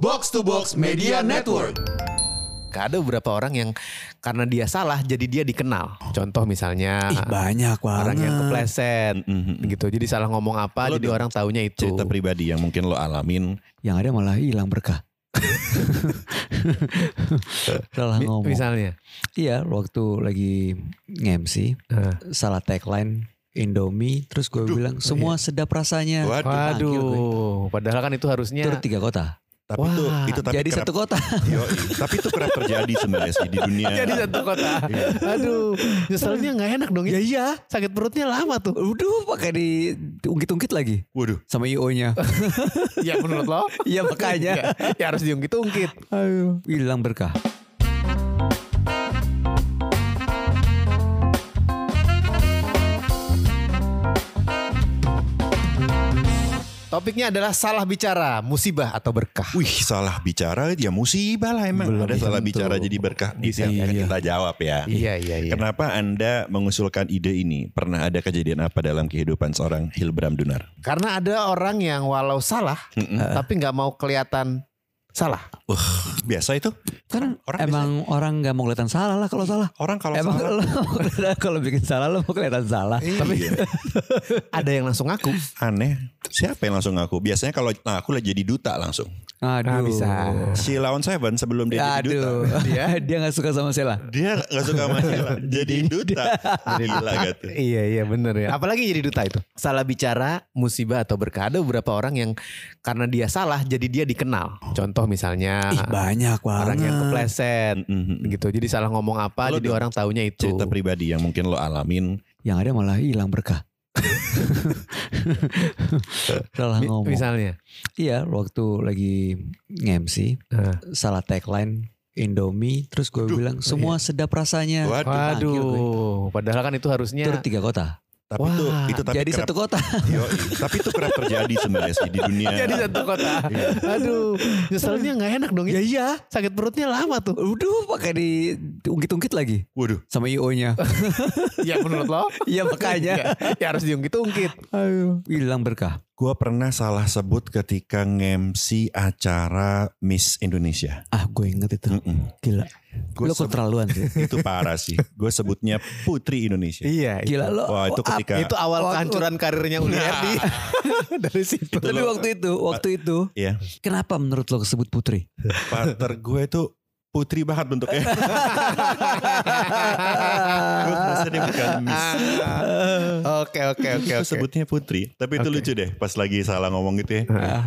Box to Box Media Network. Ada beberapa orang yang karena dia salah jadi dia dikenal. Contoh misalnya Ih banyak banget. orang yang kepleset Mhm. gitu. Jadi salah ngomong apa Lo jadi orang taunya itu. cerita pribadi yang mungkin lo alamin Yang ada malah hilang berkah. Salah Mi- ngomong. Misalnya. Iya, waktu lagi nge-MC, Nah. salah tagline Indomie, terus gue bilang semua sedap rasanya. Waduh. Waduh, padahal kan itu harusnya Itu tiga kota. Tapi itu Wah, itu tapi Jadi kerap, satu kota. Yoi. tapi itu kerap terjadi sebenarnya sih di dunia jadi satu kota. Iya. Aduh, nyeselnya nggak enak dong. Ya iya, sakit perutnya lama tuh. Udah pakai di ungkit-ungkit lagi waduh sama IO-nya. ya menurut lo? Iya makanya. ya, ya harus diungkit-ungkit. Ayo, hilang berkah. Topiknya adalah salah bicara, musibah atau berkah. Wih salah bicara ya musibah lah emang Belum Ada salah tentu. bicara jadi berkah Itu yang Iya, akan iya. kita jawab ya Iya, iya, iya. Kenapa anda mengusulkan ide ini? Pernah ada kejadian apa dalam kehidupan seorang Hilbram Dunar? Karena ada orang yang walau salah, Mm-mm. tapi nggak mau kelihatan salah. Biasa itu? Kan Orang emang orang nggak mau kelihatan salah lah kalau salah. Orang kalau Emang salah lo kalau bikin salah lo mau kelihatan salah. Tapi ada yang langsung ngaku. aneh Siapa yang langsung ngaku? Biasanya kalau nah, aku lah jadi duta langsung Aduh. Ah, bisa. Si Lawan Seven sebelum dia jadi duta Aduh. Dia dia nggak suka sama Sela. Dia gak suka sama Sheila Jadi duta Gila gitu Iya iya bener ya. Apalagi jadi duta itu. Salah bicara, musibah atau berkah. Ada beberapa orang yang karena dia salah jadi dia dikenal. Contoh misalnya Ih banyak banget. orang yang kepleset Mhm. gitu. Jadi salah ngomong apa Lo jadi orang taunya itu. Cerita pribadi yang mungkin lo alamin Yang ada malah hilang berkah. Salah Mi- ngomong. Misalnya. Iya, waktu lagi nge-MC, Nah. salah tagline Indomie, terus gue bilang semua sedap rasanya. Waduh. Waduh, padahal kan itu harusnya Itu tiga kota. Tapi itu Wah, itu tapi Jadi kerap, satu kota. Yoi. Tapi itu kerap terjadi sebenarnya sih di dunia jadi satu kota. Aduh, nyeselnya nggak enak dong. Ya iya, sakit perutnya lama tuh. Udah pakai di ungkit-ungkit lagi Waduh sama IO-nya. ya menurut lo? Iya makanya. ya, ya harus diungkit-ungkit. Ayo, hilang berkah. Gue pernah salah sebut ketika nge-MC acara Miss Indonesia Ah, gue inget itu. Mm-mm. Gila. Gua Lo keterlaluan sih. Itu parah sih Gue sebutnya Putri Indonesia Iya, Gila lo. Wah itu ketika Itu awal kehancuran karirnya Uli Erdi. Dari situ. Tapi waktu itu, waktu itu, Ya kenapa menurut lo kesebut putri? partner gue tuh Putri banget bentuknya. Gue merasa dia bukan Miss. Oke, oke, oke, Gue sebutnya Putri. Tapi itu Oke. lucu deh Pas lagi salah ngomong gitu ya.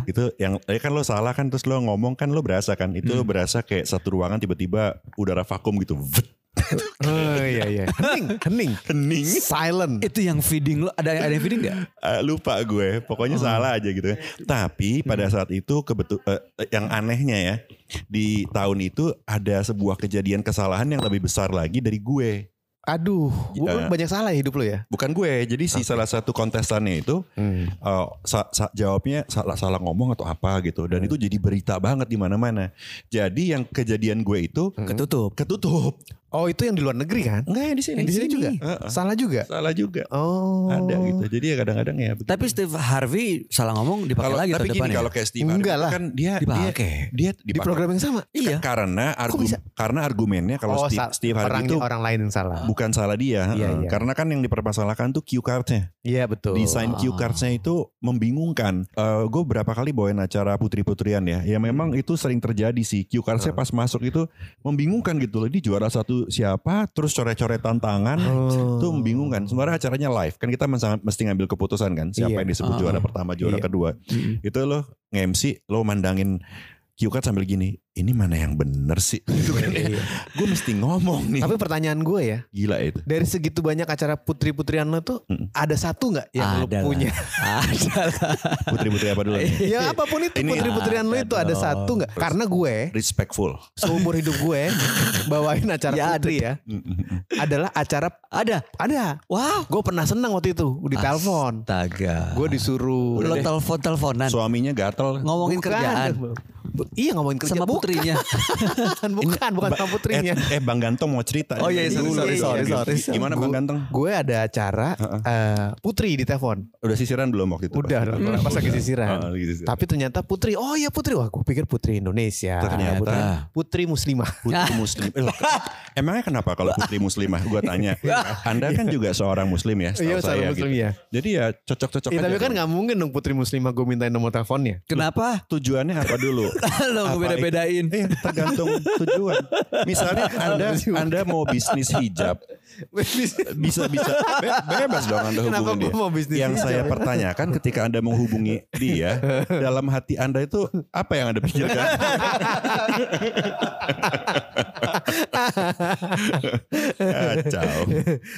Itu yang ya kan lo salah kan Terus lo ngomong kan lo berasa kan. Itu lo berasa kayak satu ruangan tiba-tiba Udara vakum gitu. Vut. Oh iya iya. Hening, hening. Hening Silent. Itu yang feeding lo, ada ada yang feeding gak? Eh, Lupa gue Pokoknya salah aja gitu kan Tapi pada saat itu kebetul eh, Yang anehnya ya Di tahun itu Ada sebuah kejadian kesalahan Yang lebih besar lagi dari gue Aduh, lu Iya. banyak salah ya hidup lu ya. Bukan gue Jadi si salah satu kontestannya itu Hmm. eh, sa- sa- jawabnya salah salah ngomong atau apa gitu dan itu jadi berita banget di mana-mana. Jadi yang kejadian gue itu Ketutup. ketutup. Oh itu yang di luar negeri kan? Enggak yang di sini. Yang di sini juga. Heeh. Salah juga. Salah juga. Oh. Ada gitu. Jadi ya kadang-kadang ya begitu. Tapi Steve Harvey salah ngomong dipakai kalau lagi tapi gini depannya. kalau kayak Steve Enggak Harvey lah. kan dia dia Dipakai. dia Di dipakai. program yang sama. Iya. Karena argu, bisa? karena argumennya kalau oh, Steve, Steve Harvey orang, itu orang lain yang salah. bukan salah dia. Iya, heeh. iya. Karena kan yang dipermasalahkan tuh cue cardnya. Iya betul. Desain cue cardsnya itu membingungkan. gue berapa kali bawain acara putri-putrian ya. Ya memang itu sering terjadi sih. Cue cardsnya pas masuk itu membingungkan gitu loh. Ini juara satu siapa? Terus coret-coretan tangan. Oh. Itu membingungkan. Sebenarnya acaranya live. Kan kita mesti ngambil keputusan kan. Siapa Iya. yang disebut Ah, juara ah. pertama, juara Iya. kedua. Mm-mm. Itu lo nge-MC, lo mandangin card sambil gini. Ini mana yang bener sih? Gitu kan. Iya. gue mesti ngomong nih. Tapi pertanyaan gue ya, Gila itu. dari segitu banyak acara putri-putrian lo tuh, Mm-mm. ada satu nggak yang lo Ada lah. punya? Ada lah. Putri-putri apa dulu? ya apa pun itu Ini putri-putrian lo itu ada satu nggak? Karena gue Respectful. seumur hidup gue bawain acara Ya, putri ya, adalah acara Ada. ada. Wow. Gue pernah senang waktu itu di telepon. Taga. Gue disuruh Lo telepon teleponan. Suaminya gatel. Ngomongin Bukan. kerjaan. Iya ngomongin kerja Sama putrinya. bukan bukan bukan sama putrinya. Eh, eh Bang Gantong mau cerita. Oh, iya, sorry, Dulu. sorry, sorry, Iya, sorry. Gimana Bang Gantong? Gue ada acara eh, putri di telepon. Udah sisiran belum waktu itu? Udah, pas lagi sisiran. Oh, lagi sisiran. Tapi ternyata putri, oh iya putri, wah gue pikir putri Indonesia. Ternyata. Putri, putri muslimah. Putri muslim. Eh, Emangnya kenapa kalau putri muslimah? Gue tanya. Anda kan juga seorang muslim ya, Iya, saya seorang muslim gitu. ya. Jadi ya cocok-cocok Iya, aja. tapi kan nggak mungkin dong putri muslimah gue mintain nomor teleponnya. Kenapa? tujuannya apa dulu? Lo beda-bedain. Eh, tergantung tujuan. Misalnya Anda Anda mau bisnis hijab, bisa bisa be- bebas dong Anda hubungi dia. mau bisnis yang hijab? saya pertanyakan ketika Anda menghubungi dia, dalam hati Anda itu apa yang Anda pikirkan? Kacau.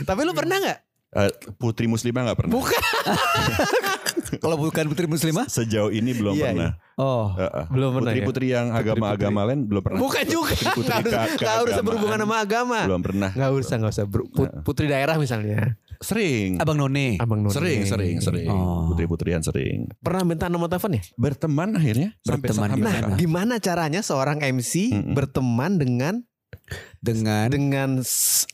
tapi lu pernah nggak? Eh, Putri Muslimah nggak pernah. Bukan. Kalau bukan putri muslimah? Sejauh ini belum Iya, pernah. Oh. Eh, eh. Belum pernah ya? Putri-putri yang agama-agama lain belum pernah. Bukan juga. Ke- nggak harus keagamaan. berhubungan sama agama. Belum pernah. Nggak usah, nggak usah. Put- putri daerah misalnya. Sering. Abang None. Abang None. Sering, sering, sering. Oh. Putri-putrian sering. Pernah minta nomor teleponnya? Berteman akhirnya sampai Berteman sampai gimana? Nah, gimana caranya seorang MC Mm-mm. berteman dengan Dengan dengan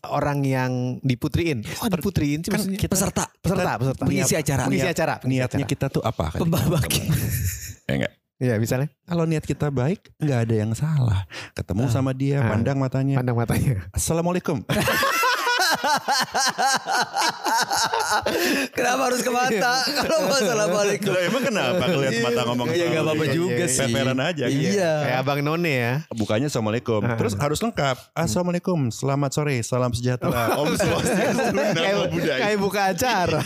orang yang diputriin? Oh, diputriin sih kan maksudnya. kita- peserta. peserta, peserta. Pengisi Niat- acara. Pengisi acara. pengisi Niatnya acara. kita tuh apa kan? Pembawa baki. Ya enggak. Iya, misalnya Kalau niat kita baik, nggak ada yang salah. Ketemu sama dia, Ah. pandang matanya. pandang matanya. Assalamualaikum. Kenapa harus ke mata? Kalau assalamualaikum. Loh, emang kenapa ngeliat mata ngomong Iya, nggak apa-apa Iya, juga iya, sih. Peperan aja. gitu. Iya. Kayak Abang None ya. Bukanya Assalamualaikum. Terus harus lengkap. Assalamualaikum. Selamat sore. Salam sejahtera. Om Swastiastu. Nama kayak, budaya. kayak buka acara.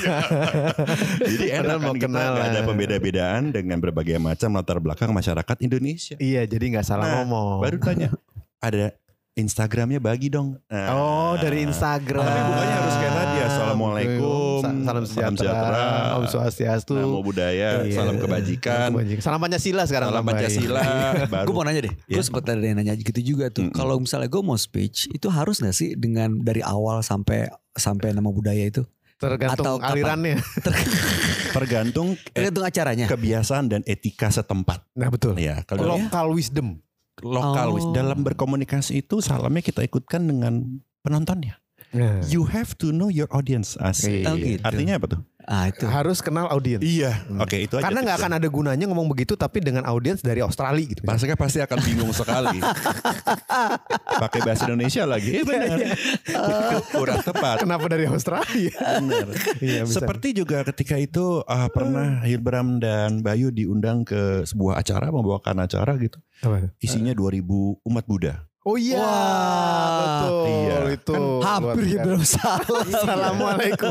Jadi enak kan mau kita nggak ada pembeda-bedaan dengan berbagai macam latar belakang masyarakat Indonesia. iya, jadi nggak salah Nah, ngomong. Baru tanya, ada Instagramnya bagi dong. Nah, Oh, dari Instagram. Tapi bukannya harus kayak tadi, Assalamualaikum, Sa- Salam sejahtera. Om Swastiastu. Namo budaya, Iya. salam kebajikan. Salam Pancasila sekarang salam. Pancasila. baru Gue mau nanya deh, gue Iya. sempat ada yang nanya gitu juga tuh. Mm-mm. Kalau misalnya gue mau speech, itu harus gak sih dengan dari awal sampai sampai nama budaya itu? Tergantung Atau alirannya. tergantung Tergantung acaranya. kebiasaan dan etika setempat. Nah, betul. Ya, kalau Local wisdom. Lokal Oh. dalam berkomunikasi itu salamnya kita ikutkan dengan penontonnya. Nah, You have to know your audience. Asik. Oh, gitu. Artinya apa tuh? Ah itu. harus kenal audiens. Iya. Oke, itu aja. Karena nggak akan ada gunanya ngomong begitu tapi dengan audiens dari Australia gitu. Pasca pasti akan bingung sekali. Pakai bahasa Indonesia lagi. Eh benar. Kurang tepat. Kenapa dari Australia? Benar. Iya, bisa. Seperti juga ketika itu ah, pernah Hilbram dan Bayu diundang ke sebuah acara membawakan acara gitu. Apa? Isinya 2000 umat Buddha. Oh iya, Wah, betul iya. itu. Hampir ya Luar belum biasa. salah. Assalamualaikum.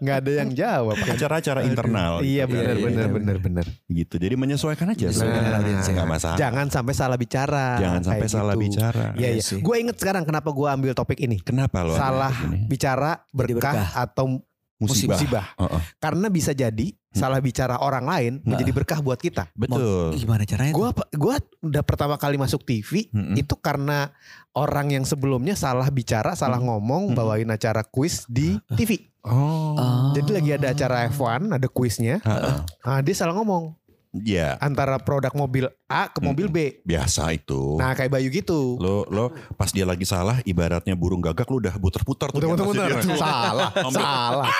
Nggak ada yang jawab. Acara-acara internal. Iya gitu. benar iya, benar iya. benar benar. Gitu. Jadi menyesuaikan aja. Menyesuaikan. Nggak masalah. Jangan sampai salah bicara. Jangan sampai Kayak salah gitu. bicara. Iya Iya iya. Gue inget sekarang kenapa gue ambil topik ini. Kenapa lo? salah bicara berkah, berkah. atau musibah. musibah. Oh, oh. Karena bisa jadi salah bicara orang lain menjadi berkah buat kita. Betul. Gimana caranya? Gua gua udah pertama kali masuk TV Mm-mm. itu karena orang yang sebelumnya salah bicara, salah ngomong, Mm-mm. bawain acara kuis di TV. Oh. Oh. Jadi lagi ada acara F1, ada kuisnya. Heeh. Nah, dia salah ngomong Iya, antara produk mobil A ke mobil B. biasa itu. Nah, kayak Bayu gitu. Lo lo pas dia lagi salah ibaratnya burung gagak lu udah puter-puter tuh. Dia tuh. Salah, Ambil- salah.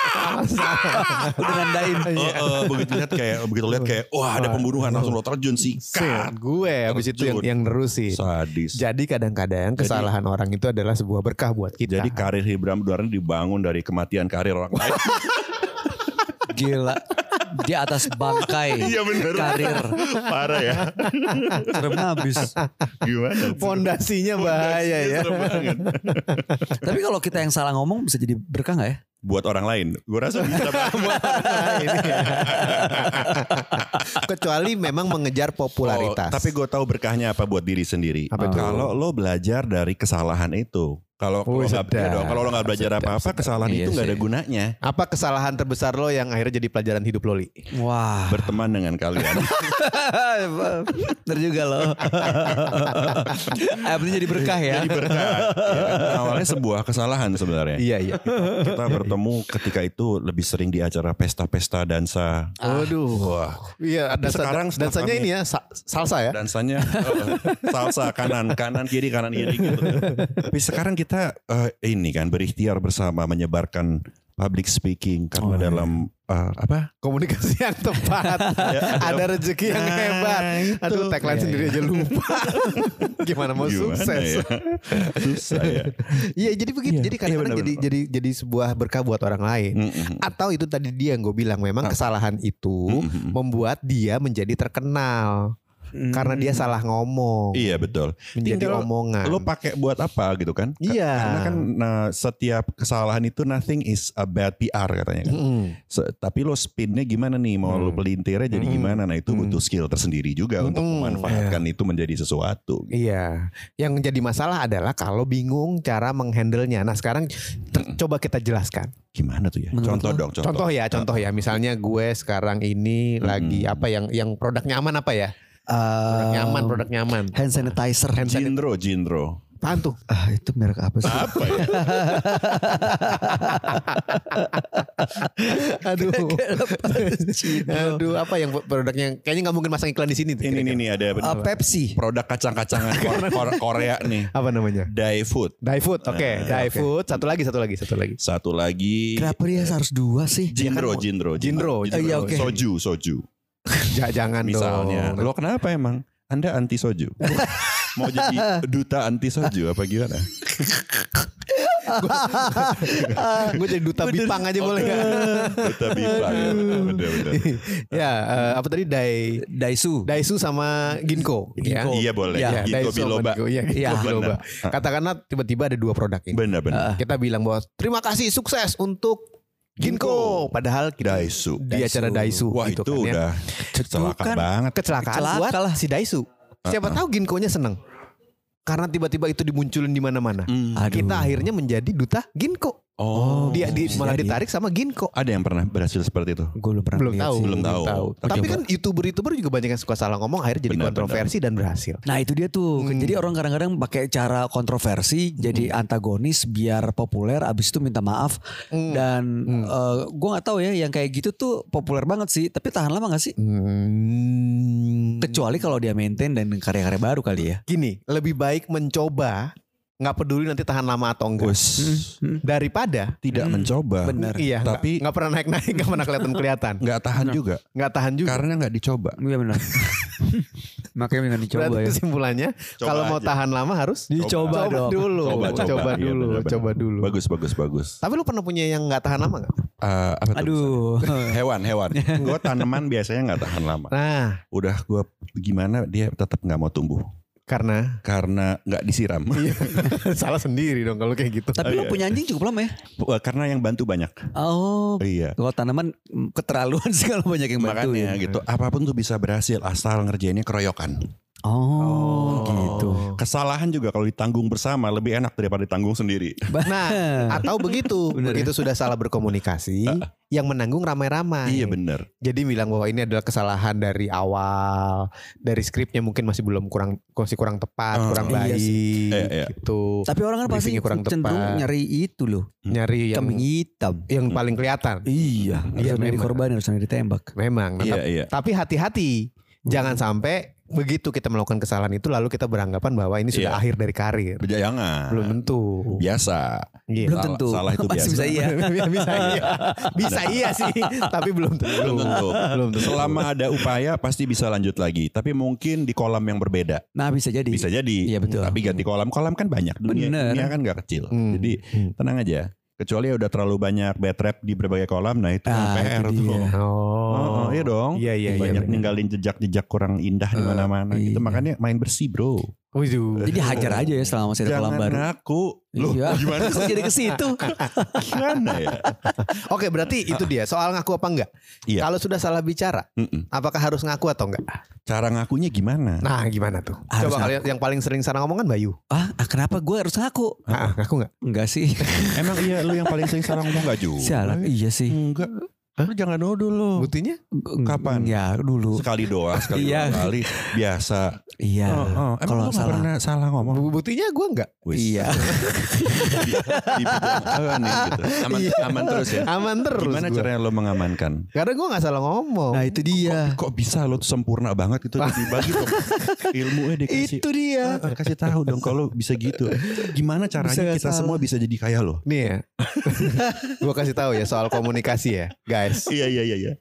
Salah. Udah nandain. Oh, oh, begitu lihat kayak begitu lihat kayak wah ada pembunuhan langsung lo terjun Set, sikat. gue habis itu yang, yang nerusin. Sadis. Jadi kadang-kadang kesalahan orang itu adalah sebuah berkah buat kita. Jadi karir Hibram Duarni dibangun dari kematian karir orang lain. Gila. Dia atas bangkai Iya, bener. karir. Parah ya. Serem habis. Gimana? Fondasinya bahaya ya. Serem banget. Tapi kalau kita yang salah ngomong bisa jadi berkah gak ya? Buat orang lain, gue rasa bisa banget. Ini ya. Kecuali memang mengejar popularitas. Oh, tapi gue tahu berkahnya apa buat diri sendiri. Apa itu? Kalau lo belajar dari kesalahan itu, Kalau Oh, kalau ya dong, kalau lo nggak belajar apa-apa, kesalahan Iya itu nggak ada gunanya. Apa kesalahan terbesar lo yang akhirnya jadi pelajaran hidup lo, Li? Wah. Berteman dengan kalian. Bener juga. Eh, penting jadi berkah ya. Jadi berkah. Ya? Awalnya sebuah kesalahan sebenarnya. Iya, iya. Kita bertemu ketika itu lebih sering di acara pesta-pesta dansa. Waduh. Wah, Iya, dansa, sekarang dansanya kami- ini ya sa- salsa ya. dansanya eh, salsa kanan kanan kiri kanan kiri gitu. Tapi sekarang kita eh, ini kan berikhtiar bersama menyebarkan public speaking karena Oh, iya. dalam eh, apa? Komunikasi yang tepat. Ada rezeki yang Nah, hebat. itu. Aduh, tagline Iya, sendiri aja lupa. Gimana mau Gimana sukses? ya? Susah ya. Iya, jadi begitu. Iya. Jadi kadang-kadang Iya, jadi jadi jadi sebuah berkah buat orang lain. Mm-mm. Atau itu tadi dia yang gue bilang memang kesalahan itu Mm-mm. membuat dia menjadi terkenal karena dia salah ngomong, Iya betul. menjadi Tinggal omongan. Lo pakai buat apa gitu kan? Ka- Iya. Karena kan nah, setiap kesalahan itu nothing is a bad PR katanya kan. Mm-mm. Se- tapi lo spinnya gimana nih? Mau lo Hmm. pelintirnya jadi Hmm. gimana? Nah itu butuh skill tersendiri juga untuk Hmm. memanfaatkan itu menjadi sesuatu. Iya, yang jadi masalah adalah kalau bingung cara menghandlenya. Nah sekarang ter- coba kita jelaskan. Gimana tuh ya? Menurut contoh lo? dong, contoh. Contoh ya, contoh ya. Misalnya gue sekarang ini lagi Mm-mm. apa yang yang produk nyaman apa ya? Produk Eh, nyaman, produk nyaman. Hand sanitizer. Hand sanitizer. Jindro, Jindro. Apaan tuh? Ah, itu merek apa sih? Apa ya? Aduh. Aduh, apa yang produknya kayaknya nggak mungkin masang iklan di sini tuh. ini nih nih ada Ah, Pepsi. produk kacang-kacangan Kor- Kor- Korea nih. Apa namanya? Dai Food. Dye food. Oke, Nah, dye food. Satu lagi, satu lagi, satu lagi. Satu lagi Kenapa dia harus dua sih? Jindro, Jindro, Jindro, iya, oke. Soju, soju. Ja- jangan Misalnya, dong. lo kenapa emang? Anda anti soju? Mau jadi duta anti soju apa gimana? gue jadi duta bipang aja boleh nggak? Duta bipa ya. Bener-bener. ya, eh, apa tadi Dai Daisu. Daisu sama Ginko. ya. Iya boleh. Daisu sama biloba. Ginko. Iya, Ginko biloba. benar. Katakanlah tiba-tiba ada dua produk ini. Benar-benar. Kita bilang bahwa terima kasih sukses untuk Ginko. Padahal Daisu. di acara Daisu Wah itu, kan ya. udah celaka kan banget. kecelakaan Celaka buat lah. si Daisu. Siapa tahu Ginko-nya seneng. Karena tiba-tiba itu dimunculin di mana-mana. Hmm. Kita akhirnya menjadi duta Ginko. Oh, Dia di, malah jadi. ditarik sama Ginko. ada yang pernah berhasil seperti itu? Gue belum pernah Belum lihat tahu, sih. Belum tahu. Tapi Coba. kan youtuber-youtuber juga banyak yang suka salah ngomong akhirnya jadi Benar, kontroversi dan berhasil. Nah itu dia tuh. Hmm. Jadi orang kadang-kadang pakai cara kontroversi jadi antagonis biar populer. Abis itu minta maaf. Hmm. Dan gue nggak tahu ya yang kayak gitu tuh populer banget sih. Tapi tahan lama gak sih? Hmm. Kecuali kalau dia maintain dan karya-karya baru kali ya. Gini, lebih baik mencoba nggak peduli nanti tahan lama atau enggak Wes, daripada tidak Hmm. mencoba. Benar. iya Tapi- nggak pernah naik naik nggak pernah kelihatan kelihatan Nggak tahan juga. nggak tahan juga Karena nggak dicoba. Iya benar. Makanya jangan dicoba Berarti ya. kesimpulannya Coba kalau mau tahan lama harus Dicoba coba dong. dulu Coba, coba, coba. Iya, dulu benar. coba dulu Bagus, bagus, bagus. tapi lu pernah punya yang nggak tahan lama nggak Eh, apa tuh? Aduh. Hewan, hewan. gue tanaman biasanya nggak tahan lama. nah Udah gue gimana dia tetap nggak mau tumbuh karena karena nggak disiram. Iya. salah sendiri dong kalau kayak gitu Tapi Oh, lu iya. punya anjing cukup lama ya? Wah, karena yang bantu banyak. Oh. Iya. Kalau tanaman mm, keterlaluan sih kalau banyak yang bantu Makanya ya. gitu. Apa pun tuh bisa berhasil asal ngerjainnya keroyokan. Oh, gitu. Kesalahan juga kalau ditanggung bersama lebih enak daripada ditanggung sendiri. nah atau begitu Bener begitu sudah salah berkomunikasi yang menanggung ramai-ramai Iya bener. jadi bilang bahwa ini adalah kesalahan dari awal dari skripnya mungkin masih belum kurang masih kurang tepat Oh, kurang iya baik sih. Iya, iya. gitu Tapi orang kan pasti kurang cenderung tepat. nyari itu loh. nyari yang Kambing hitam. yang paling kelihatan Iya, Iya, harus memang. korban harus ditembak. memang Nah, Iya iya. tapi hati-hati jangan sampai begitu kita melakukan kesalahan itu lalu kita beranggapan bahwa ini sudah Iya. akhir dari karir Jangan. belum tentu Biasa. Iya. Belum Salah- tentu. salah itu Masih biasa. bisa iya. bisa iya bisa iya sih tapi belum tentu Belum tentu. belum tentu Selama ada upaya pasti bisa lanjut lagi. Tapi mungkin di kolam yang berbeda. Nah bisa jadi. Bisa jadi. Iya, betul. Tapi ganti kolam. Kolam kan banyak. Dunia, Bener. dunia kan gak kecil. Hmm. Jadi Hmm. tenang aja. Kecuali udah terlalu banyak bad rap di berbagai kolam. Nah itu kan Ah, PR itu tuh. oh, Oh, iya dong. iya iya iya banyak bener. ninggalin jejak-jejak kurang indah di mana-mana gitu. iya. Makanya main bersih bro. Waduh. Jadi hajar aja ya selama masih ada kolam Jangan baru. ngaku. Loh, iya. gimana Kok jadi ke situ? Gimana ya? Oke, berarti itu dia soal ngaku apa enggak? Iya. Kalau sudah salah bicara, Mm-mm. apakah harus ngaku atau enggak? Cara ngakunya gimana? Nah, gimana tuh? Harus Coba kalian yang paling sering salah ngomong kan Bayu. ah, ah, kenapa gue harus ngaku? Ah, ngaku enggak? Enggak sih. Emang iya lu yang paling sering salah ngomong gak juga? Sialan. Iya sih. Enggak. Lu jangan nuduh lu. Buktinya? Kapan? Ya dulu. Sekali doang, sekali Iya. dua kali. Biasa. Iya. Oh, oh. Emang Kalau salah. pernah salah ngomong? Bu- Buktinya gue enggak. Wis. Iya. di, nih gitu. Aman, aman terus ya. Aman terus. Gimana gua. caranya lo mengamankan? Karena gue gak salah ngomong. Nah itu dia. Kok bisa lo tuh sempurna banget gitu dibagi dong ilmunya dikasih. Itu dia. Ah, kasih tahu dong kalau bisa gitu. Gimana caranya Bisa nggak kita salah. semua bisa jadi kaya lo? Nih ya. gue kasih tahu ya soal komunikasi ya, guys. Iya iya iya iya.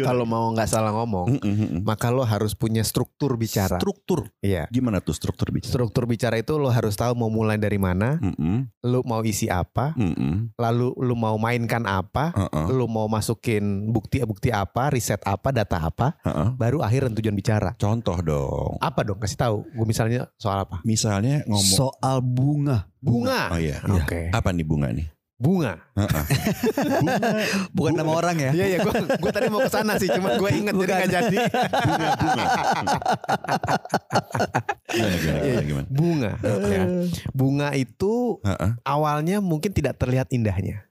Kalau mau nggak salah ngomong, Mm, mm, mm, mm. maka lo harus punya struktur bicara. struktur. Iya. Gimana tuh struktur bicara? Struktur bicara itu lo harus tahu mau mulai dari mana, Mm, mm, lo mau isi apa, mm, mm. lalu lo mau mainkan apa, Uh-uh, lo mau masukin bukti-bukti apa, riset apa, data apa, uh-uh. baru akhir dan tujuan bicara. Contoh dong. Apa dong? Kasih tahu. Gue misalnya soal apa? Misalnya ngomong Soal bunga. Bunga. Oh iya. Oke. Apa nih bunga nih? Bunga. Uh-uh. Bukan nama orang ya. Iya iya. Gue gue tadi mau ke sana sih, cuma gue inget jadi Bukan. nggak jadi. bunga bunga. Gimana gimana gimana? gimana? Bunga. ya. Bunga itu Uh-uh. awalnya mungkin tidak terlihat indahnya,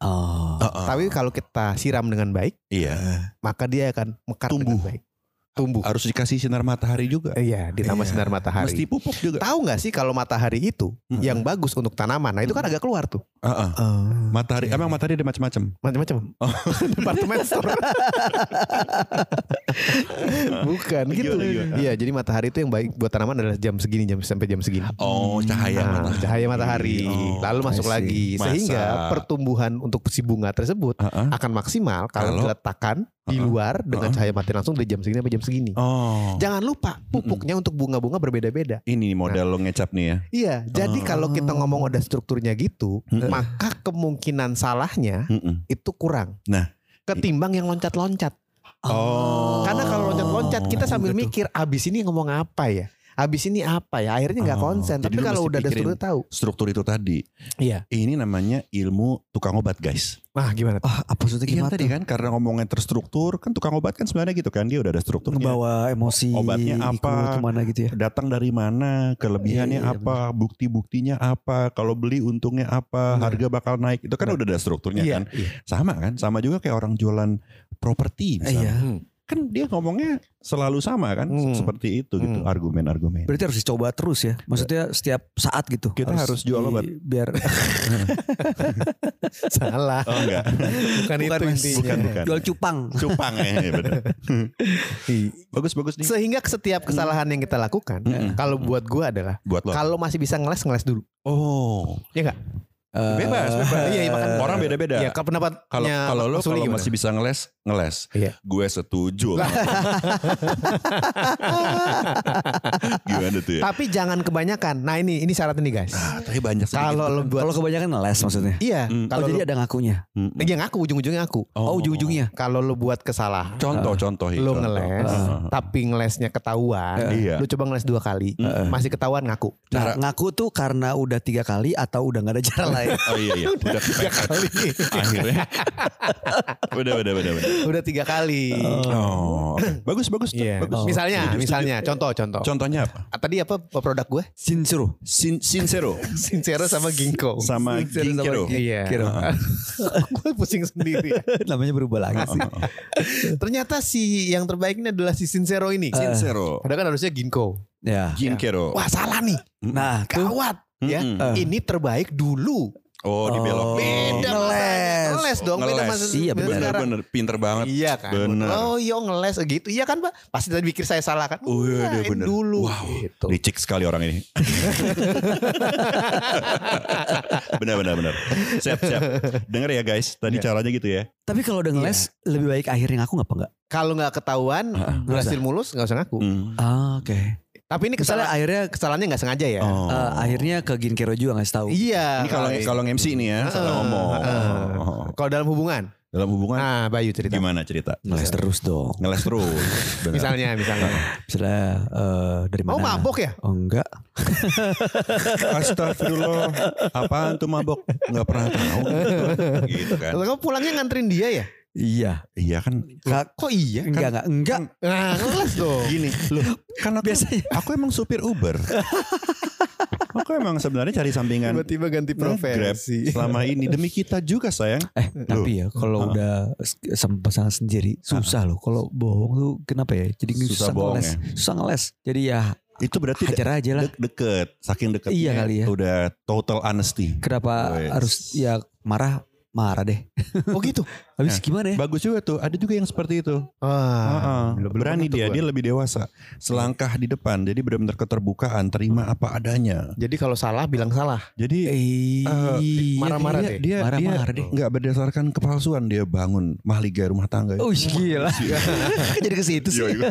Oh. Uh-uh. tapi kalau kita siram dengan baik, Iya. maka dia akan mekar Tumbuh. dengan baik. Tumbuh. Harus dikasih sinar matahari juga. Iya, ditambah Iya. sinar matahari. Mesti pupuk juga. Tahu nggak sih kalau matahari itu Mm-mm. yang bagus untuk tanaman? Nah itu kan agak keluar tuh, Uh-uh. Matahari, emang matahari ada macam-macam. macam-macam. Oh. Departemen store. Bukan gitu. Gimana, gimana? Iya, jadi matahari itu yang baik buat tanaman adalah jam segini, jam sampai jam segini. Oh, cahaya Nah, matahari. cahaya matahari. Oh, Lalu masuk lagi Masa? sehingga pertumbuhan untuk si bunga tersebut Uh-uh. akan maksimal kalau, Kalau- diletakkan di luar dengan Uh-uh. cahaya matahari langsung dari jam segini sampai jam segini. Oh. Jangan lupa pupuknya untuk bunga-bunga berbeda-beda. Ini nih model lo ngecap nih ya. Iya, jadi Oh. kalau kita ngomong ada strukturnya gitu, Mm-mm. Maka kemungkinan salahnya Mm-mm. itu kurang. Nah. ketimbang yang loncat-loncat. Oh. Karena kalau loncat-loncat kita sambil Betul. mikir abis ini ngomong apa ya? Abis ini apa ya? Akhirnya nggak Oh, konsen. Tapi kalau udah ada struktur tahu. Struktur itu tadi. Iya. Ini namanya ilmu tukang obat guys. Nah, gimana? tuh? Ah, apa maksudnya Yang gimana tadi kan karena ngomongnya terstruktur kan tukang obat kan sebenarnya gitu kan dia udah ada strukturnya. Ngebawa emosi Obatnya apa? ke mana gitu ya. Datang dari mana, kelebihannya Iya, iya, apa, bukti-buktinya apa, kalau beli untungnya apa, Benar. harga bakal naik. Itu kan udah ada strukturnya Iya. kan. Sama kan? Sama juga kayak orang jualan properti misalnya. Iya. Hmm. Kan dia ngomongnya selalu sama kan, Hmm. seperti itu gitu Hmm. argumen-argumen. Berarti harus dicoba terus ya. Maksudnya setiap saat gitu. Kita harus jual di- obat. Biar Salah. Oh enggak. Bukan, Bukan, itu intinya. Bukan, bukan. jual cupang. Cupang ya, ya bener. Iya. Bagus bagus nih. Sehingga setiap kesalahan yang kita lakukan, Mm-mm. kalau buat gua adalah Buat lo. kalau masih bisa ngeles ngeles dulu. Oh, Ya enggak? Eh, bebas, bebas. Iya, iya, makanya- Orang beda-beda. Ya, kalau pendapatnya Kalau kalau lo kalau gimana? masih bisa ngeles, ngeles. Iya. Gue setuju. Gimana tuh ya? Tapi jangan kebanyakan. Nah ini ini syarat ini guys. Ah, tapi banyak. Kalau lo buat Kalau kebanyakan ngeles maksudnya. iya, Hmm. kalau oh jadi lo- ada ngakunya. Mm, mm. yang aku ujung-ujungnya aku. Oh, ujung-ujungnya. Kalau lo buat kesalahan, Contoh, contoh. ya, lo contoh. ngeles, ah. tapi ngelesnya ketahuan, Iya. lo coba ngeles dua kali, Mm. masih ketahuan ngaku. Nah, ngaku tuh karena udah tiga kali atau udah nggak ada cara lain. Oh iya iya, udah kepepet. Akhirnya. udah udah udah udah. Udah tiga kali. Oh, oke. bagus bagus. tuh, Iya. bagus. Misalnya, Setuju, misalnya, contoh, contoh. Contohnya apa? Ah, Tadi apa produk gue? Sincero. Sin sincero Sincero sama Ginkgo. sama ginkero. Iya. Ginkgo. gue pusing sendiri. Namanya berubah lagi sih. Ternyata si yang terbaik ini adalah si Sincero ini. Sincero, Padahal kan harusnya Ginkgo. Ya. ginkero. Wah salah nih. Nah, tuh Gawat. Ya, Mm-mm. ini terbaik dulu. Oh, dibelok. Beda ngeles. Ngeles dong. Beda Ngeles. masa Iya, beda bener, sekarang. bener, pinter banget. Iya kan. Bener. Oh iya ngeles gitu. Iya kan Pak. Pasti tadi pikir saya salah kan. Oh, iya, dia ini bener. dulu. Wow, Gitu. licik sekali orang ini. benar benar benar. Siap siap. Dengar ya guys, tadi Iya. caranya gitu ya. Tapi kalau udah ngeles lebih baik akhirnya ngaku nggak apa enggak? Kalau nggak ketahuan berhasil mulus nggak usah ngaku. Hmm. Ah, oke. Tapi ini Misalnya kesalahan akhirnya kesalahannya nggak sengaja ya. Oh. eh, akhirnya ke Ginkero juga ngasih tahu. Iya. Ini kalau kalau MC nih ya, salah Heeh, ngomong. Oh. Kalau dalam hubungan, Dalam hubungan Nah, Bayu cerita. gimana cerita? Ngeles terus dong. Ngeles terus. Benar. Misalnya, misalnya. Misalnya eh, dari mana? Oh mabok ya? Oh enggak. Astagfirullah. Apaan tuh mabok? Nggak pernah tahu. gitu kan. Kalau kamu pulangnya nganterin dia ya? Iya. Iya kan. Kak, Kok iya? enggak enggak enggak. Nah, ngeles dong. Gini, loh, kan aku, Biasanya. aku emang supir Uber. aku emang sebenarnya cari sampingan Tiba-tiba ganti Grab profesi. selama ini demi kita juga sayang. Eh, tapi ya kalau Ah. udah sama pasangan sendiri susah loh. Kalau bohong tuh kenapa ya? Jadi Susah susah, bohong ngeles. ya? Susah ngeles. Jadi ya Itu berarti de- hajar aja lah. de- deket, saking deketnya. Iya kali ya. Udah total honesty. Kenapa Wes. harus ya marah marah deh. Oh gitu? Habis Nah, gimana ya? Bagus juga tuh. Ada juga yang seperti itu. Belum- belum Berani dia, gua. dia lebih dewasa. Selangkah di depan. Jadi benar-benar keterbukaan, terima apa adanya. Jadi kalau salah bilang salah. Jadi Eh, Eh, marah-marah dia, deh. dia, Marah-marah dia deh. nggak berdasarkan kepalsuan dia bangun mahliga rumah tangga. Oh gila. Jadi ke situ sih. Iya, iya.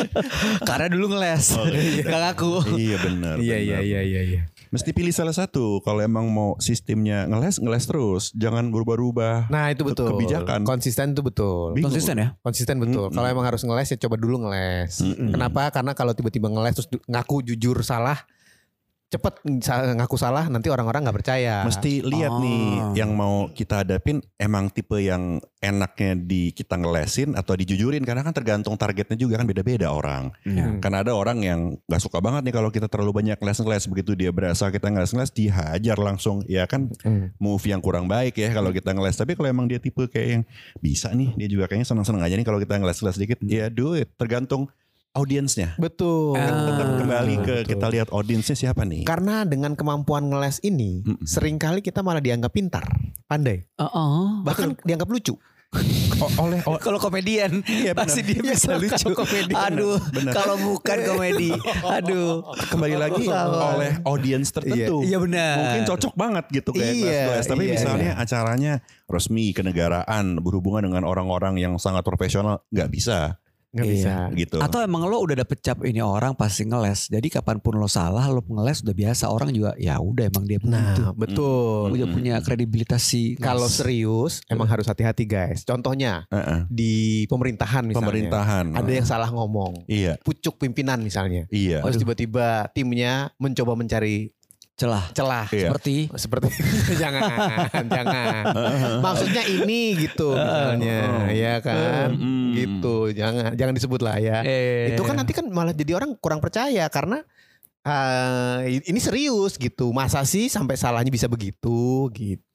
Karena dulu ngeles. Oh, iya. Gak ngaku. iya benar. Iya, benar. iya, iya, iya, iya. Mesti pilih salah satu. Kalau emang mau sistemnya ngeles, ngeles terus. Jangan berubah-ubah. Nah itu betul. Kebijakan. Konsisten itu betul. Bingung. Konsisten ya? Konsisten betul. Mm-mm. Kalau emang harus ngeles ya coba dulu ngeles. Mm-mm. Kenapa? Karena kalau tiba-tiba ngeles terus ngaku jujur salah, cepet ngaku salah nanti orang-orang nggak percaya. Mesti lihat Oh. nih yang mau kita hadapin emang tipe yang enaknya di kita ngelesin atau dijujurin karena kan tergantung targetnya juga kan beda-beda orang. Hmm. Kan ada orang yang nggak suka banget nih kalau kita terlalu banyak ngeles-ngeles begitu dia berasa kita ngeles-ngeles dihajar langsung ya kan Hmm. move yang kurang baik ya kalau kita ngeles tapi kalau emang dia tipe kayak yang bisa nih dia juga kayaknya senang-senang aja nih kalau kita ngeles-ngeles dikit ya do it tergantung audiensnya Betul. Ah. Kan tetap kembali ke Betul. kita lihat audiensnya siapa nih Karena dengan kemampuan ngeles ini, Mm-mm. sering kali kita malah dianggap pintar, pandai, Oh, bahkan dianggap lucu. O- oleh o- kalau komedian Iya, benar. pasti dia Iya, bisa kalau lucu. komedi. Aduh, Benar. kalau bukan komedi, aduh. kembali lagi Salah. oleh audiens tertentu Iya benar. mungkin cocok banget gitu kayak Iya, kelas-kelas. tapi iya, misalnya acaranya resmi kenegaraan berhubungan dengan orang-orang yang sangat profesional nggak bisa Nggak Iya. bisa. gitu Atau emang lo udah dapet cap ini orang pasti ngeles. Jadi kapan pun lo salah, lo ngeles udah biasa. Orang juga ya udah emang dia begitu. Nah, betul. udah Mm. punya kredibilitas sih. Kalau serius, emang harus hati-hati guys. Contohnya Heeh. di pemerintahan misalnya, pemerintahan ada yang salah ngomong, iya pucuk pimpinan misalnya. iya Terus tiba-tiba timnya mencoba mencari celah celah. Iya. seperti Seperti jangan, jangan. Maksudnya ini gitu misalnya, ya kan? Mm. Gitu, jangan, jangan disebut lah ya. eh, Itu kan nanti kan malah jadi orang kurang percaya karena eh, ini serius gitu. Masa sih sampai salahnya bisa begitu gitu.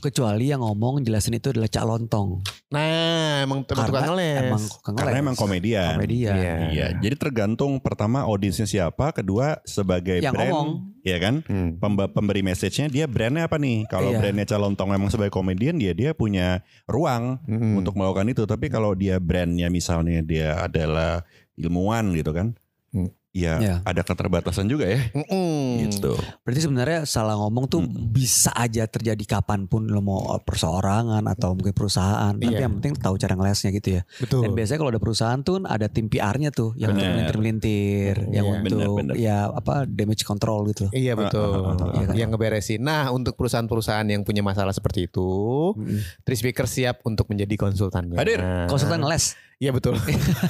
Kecuali yang ngomong jelasin itu adalah cak lontong. Nah, emang emang tukang ngeles. emang tukang karena emang komedian komedian. Iya. Iya, jadi tergantung pertama audiensnya siapa, kedua sebagai Yang brand, ngomong. ya kan? Hmm. Pemberi message-nya dia brandnya apa nih? Kalau Iya. brandnya calon tong memang sebagai komedian dia dia punya ruang Hmm. untuk melakukan itu. Tapi kalau dia brandnya misalnya dia adalah ilmuwan gitu kan, Hmm. Ya Iya. ada keterbatasan juga ya. Mm-mm. Gitu. Berarti sebenarnya salah ngomong tuh Mm. bisa aja terjadi kapan pun lo mau perseorangan atau mungkin perusahaan. Tapi Iya. yang penting tahu cara ngelesnya gitu ya. Betul. Dan biasanya kalau ada perusahaan tuh ada tim PR-nya tuh yang untuk Benar. melintir-melintir, yang Iya. untuk Benar, benar. ya apa damage control gitu. Iya betul. Ah, ah, ah, ah, ah. Yang ngeberesin. Nah, untuk perusahaan-perusahaan yang punya masalah seperti itu, Mm. Three Speaker siap untuk menjadi konsultannya. Hadir. Konsultan ngeles. Iya betul.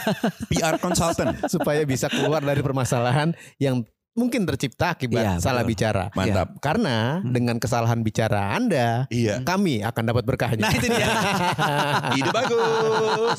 PR consultant. Supaya bisa keluar dari permasalahan yang mungkin tercipta akibat Iya, salah betul. bicara. Mantap. Karena dengan kesalahan bicara Anda, Iya. kami akan dapat berkahnya. Nah itu dia. Ide bagus.